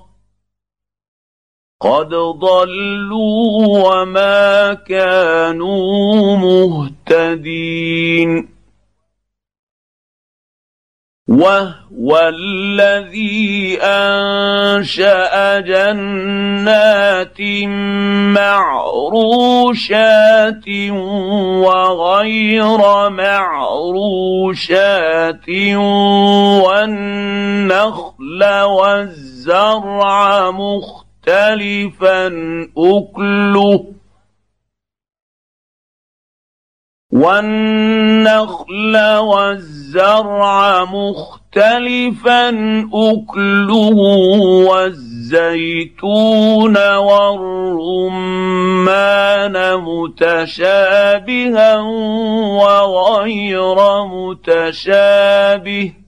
قد ضلوا وما كانوا مهتدين وهو الذي انشا جنات معروشات وغير معروشات والنخل والزرع مختلف مختلفا أكله. والنخل والزرع مختلفا أكله والزيتون والرمان متشابها وغير متشابه.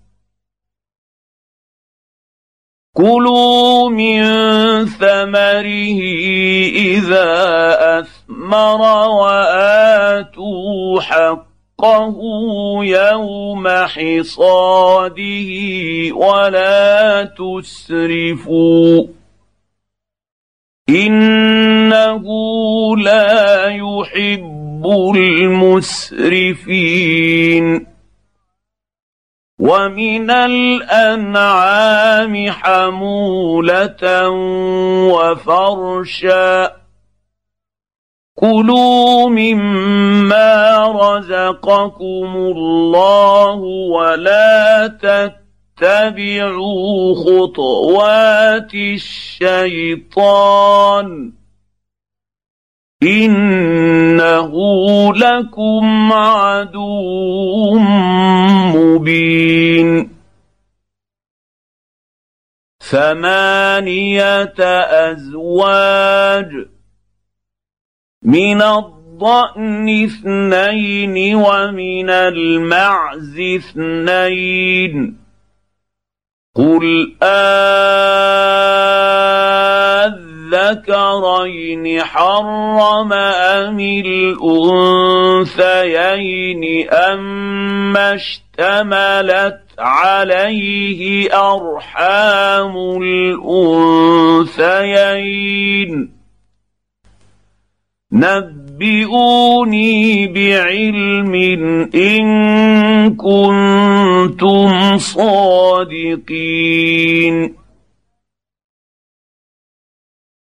كلوا من ثمره إذا أثمر وآتوا حقه يوم حصاده ولا تسرفوا إنه لا يحب المسرفين ومن الأنعام حمولة وفرشا. كلوا مما رزقكم الله ولا تتبعوا خطوات الشيطان. انه لكم عدو مبين ثمانيه ازواج من الضأن اثنين ومن المعز اثنين قل آذ الذكرين حرم أم الأنثيين أما اشتملت عليه أرحام الأنثيين؟ نبئوني بعلم إن كنتم صادقين.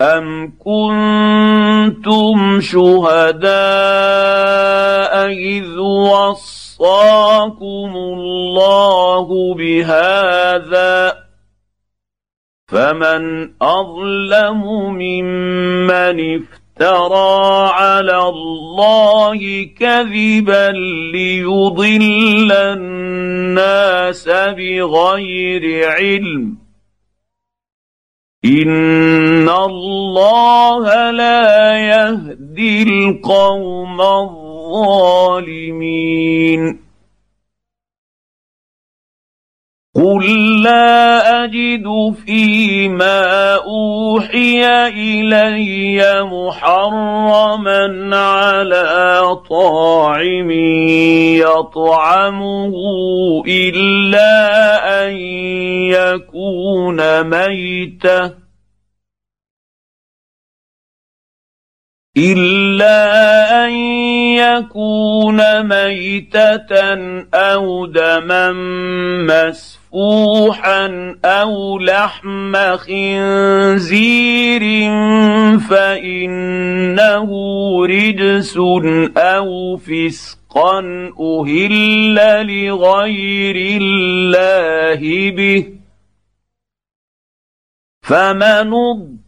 أم كنتم شهداء إذ وصاكم الله بهذا فمن أظلم ممن افترى على الله كذبا ليضل الناس بغير علم ان الله لا يهدي القوم الظالمين قل لا اجد فيما اوحي الي محرما على طاعم يطعمه الا ان يكون ميته إلا أن يكون ميتة أو دما مسفوحا أو لحم خنزير فإنه رجس أو فسق رزقا أهل لغير الله به فمن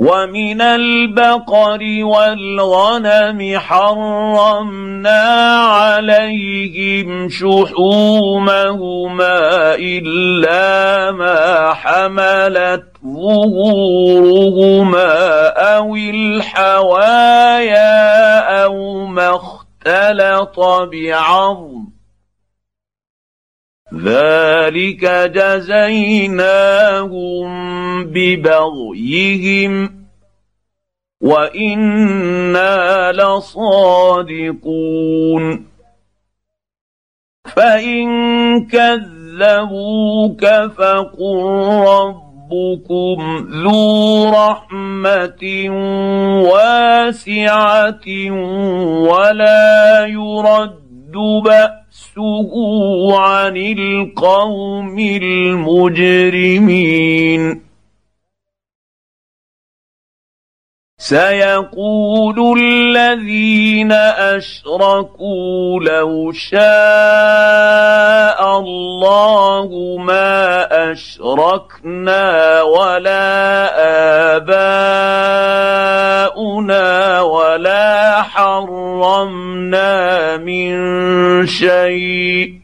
ومن البقر والغنم حرمنا عليهم شحومهما الا ما حملت ظهورهما أو الحوايا أو ما اختلط بعظم ذلك جزيناهم ببغيهم وإنا لصادقون. فإن كذبوك فقل ربكم ذو رحمة واسعة ولا يرد بأس باسه عن القوم المجرمين. سيقول الذين أشركوا لو شاء الله ما أشركنا ولا آباؤنا ولا حرمنا من شيء.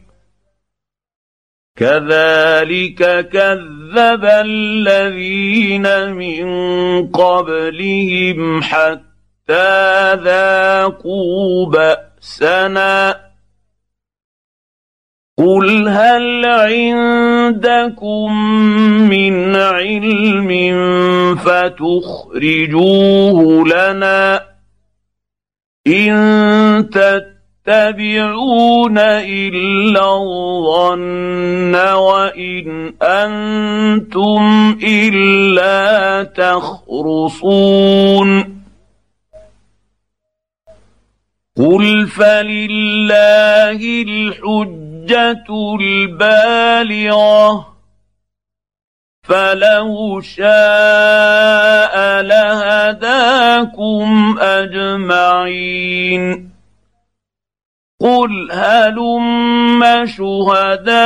كذلك كذب الذين من قبلهم حتى ذاقوا بأسنا. قل هل عندكم من علم فتخرجوه لنا إن تتبعوا يتبعون إلا الظن وإن أنتم إلا تخرصون. قل فلله الحجة البالغة فلو شاء لهداكم أجمعين. قل هلم شهداءكم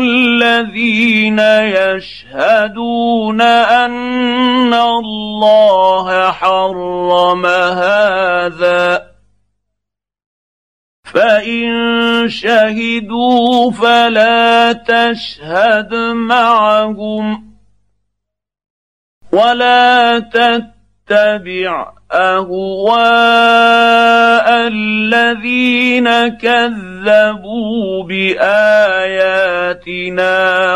الذين يشهدون ان الله حرم هذا فان شهدوا فلا تشهد معهم ولا تتبع أهواء الذين كذبوا بآياتنا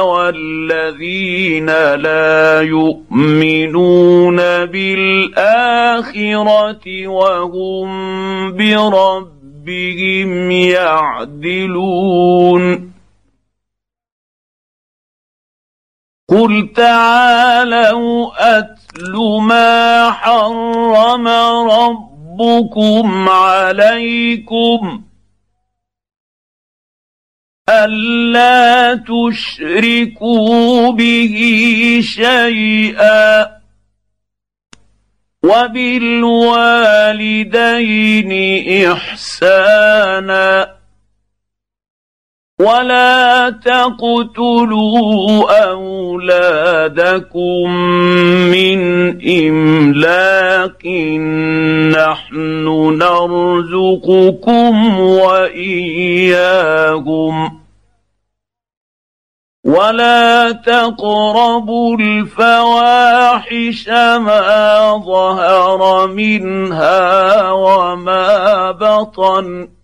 والذين لا يؤمنون بالآخرة وهم بربهم يعدلون قل تعالوا اتل ما حرم ربكم عليكم الا تشركوا به شيئا وبالوالدين احسانا ولا تقتلوا اولادكم من املاق نحن نرزقكم واياهم ولا تقربوا الفواحش ما ظهر منها وما بطن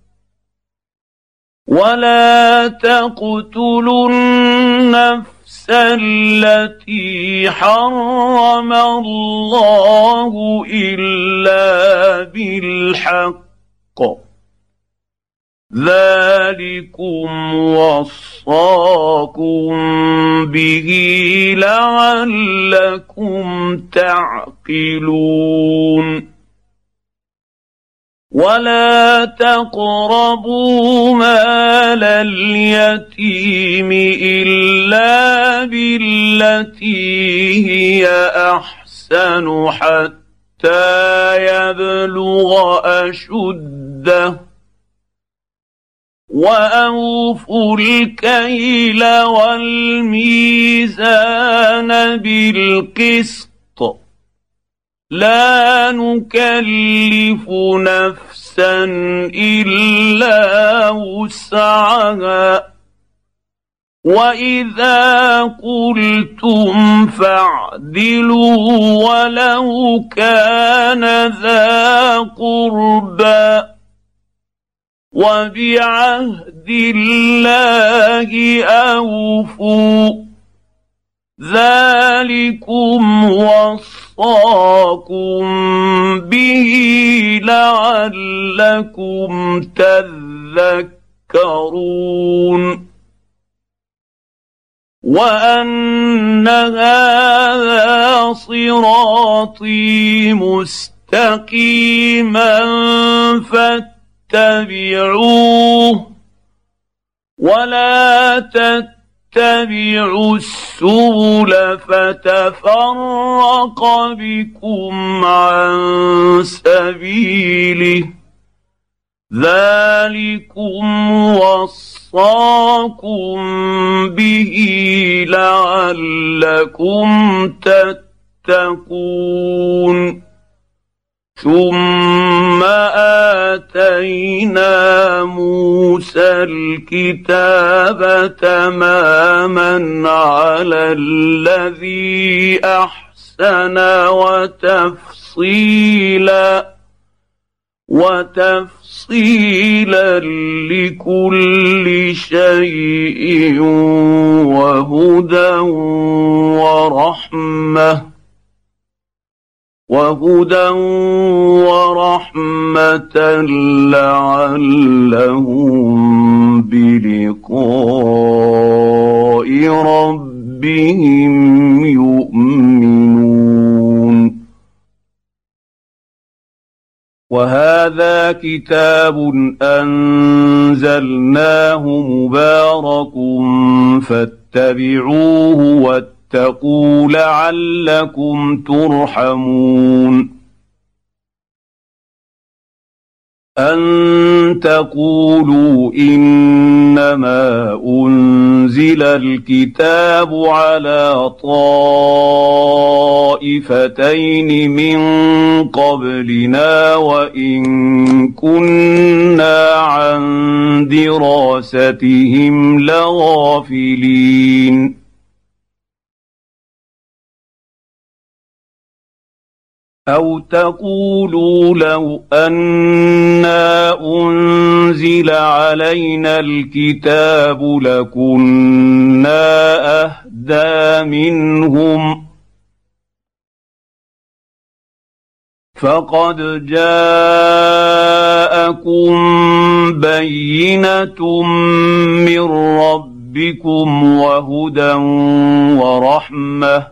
ولا تقتلوا النفس التي حرم الله الا بالحق ذلكم وصاكم به لعلكم تعقلون ولا تقربوا مال اليتيم الا بالتي هي احسن حتى يبلغ اشده واوفوا الكيل والميزان بالقسط لا نكلف نفسا إلا وسعها. وإذا قلتم فاعدلوا ولو كان ذا قربى. وبعهد الله أوفوا. ذلكم وصاكم به لعلكم تذكرون وان هذا صراطي مستقيما فاتقوا تتبعوه ولا تتبعوا السبل فتفرق بكم عن سبيله. ذلكم وصاكم به لعلكم تتقون. ثم آتينا موسى الكتاب تماما على الذي أحسن وتفصيلا وتفصيلا لكل شيء وهدى ورحمة. وهدى ورحمة لعلهم بلقاء ربهم يؤمنون. وهذا كتاب أنزلناه مبارك فاتبعوه واتبعوه واتقوا لعلكم ترحمون ان تقولوا انما انزل الكتاب على طائفتين من قبلنا وان كنا عن دراستهم لغافلين أو تقولوا لو أنا انزل علينا الكتاب لكنا اهدى منهم فقد جاءكم بينه من ربكم وهدى ورحمه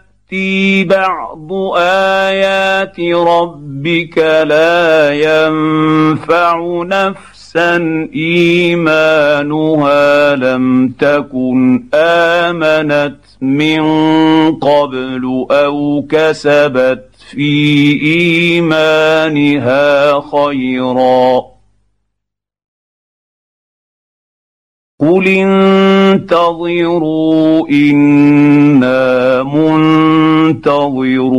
يأتي بعض آيات ربك لا ينفع نفسا إيمانها لم تكن آمنت من قبل أو كسبت في إيمانها خيرا. قل انتظروا أنا منتظرون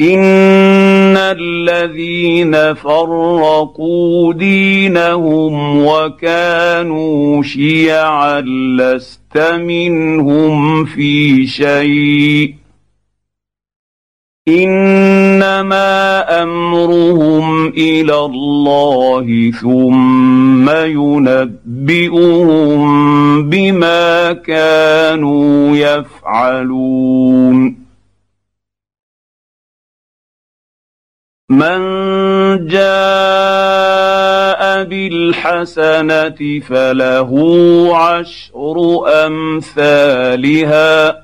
ان الذين فرقوا دينهم وكانوا شيعا لست منهم في شيء إنما أمرهم إلى الله ثم ينبئهم بما كانوا يفعلون. من جاء بالحسنة فله عشر أمثالها.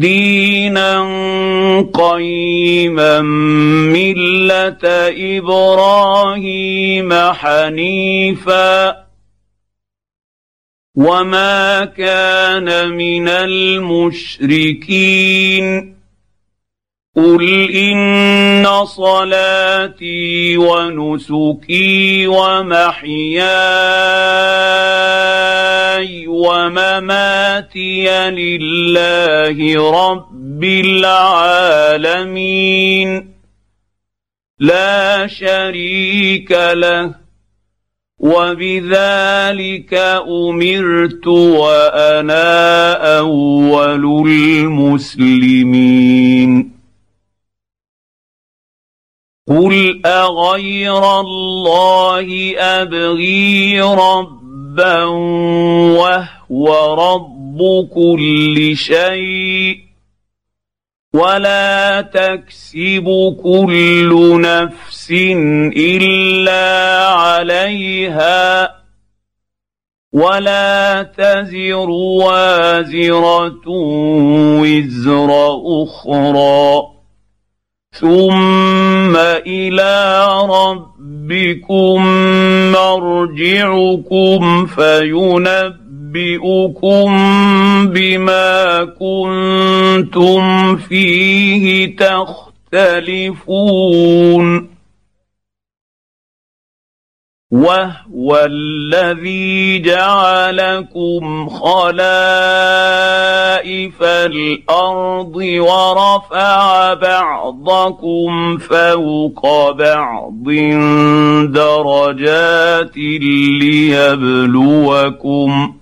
دينا قيما ملة إبراهيم حنيفا وما كان من المشركين قل ان صلاتي ونسكي ومحياي ومماتي لله رب العالمين. لا شريك له. وبذلك امرت وأنا اول المسلمين. قل اغير الله ابغي ربا وهو رب كل شيء ولا تكسب كل نفس الا عليها ولا تزر وازره وزر أخرى ثم إلى ربكم مرجعكم فينبئكم بما كنتم فيه تختلفون وهو الذي جعلكم خلائف الأرض ورفع بعضكم فوق بعض درجات ليبلوكم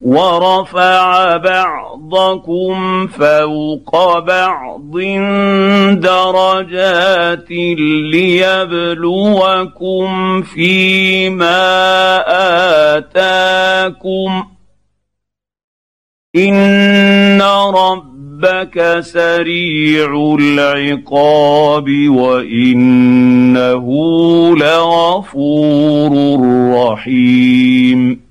ورفع بعضكم فوق بعض درجات ليبلوكم فيما آتاكم إن ربك سريع العقاب وإنه لغفور رحيم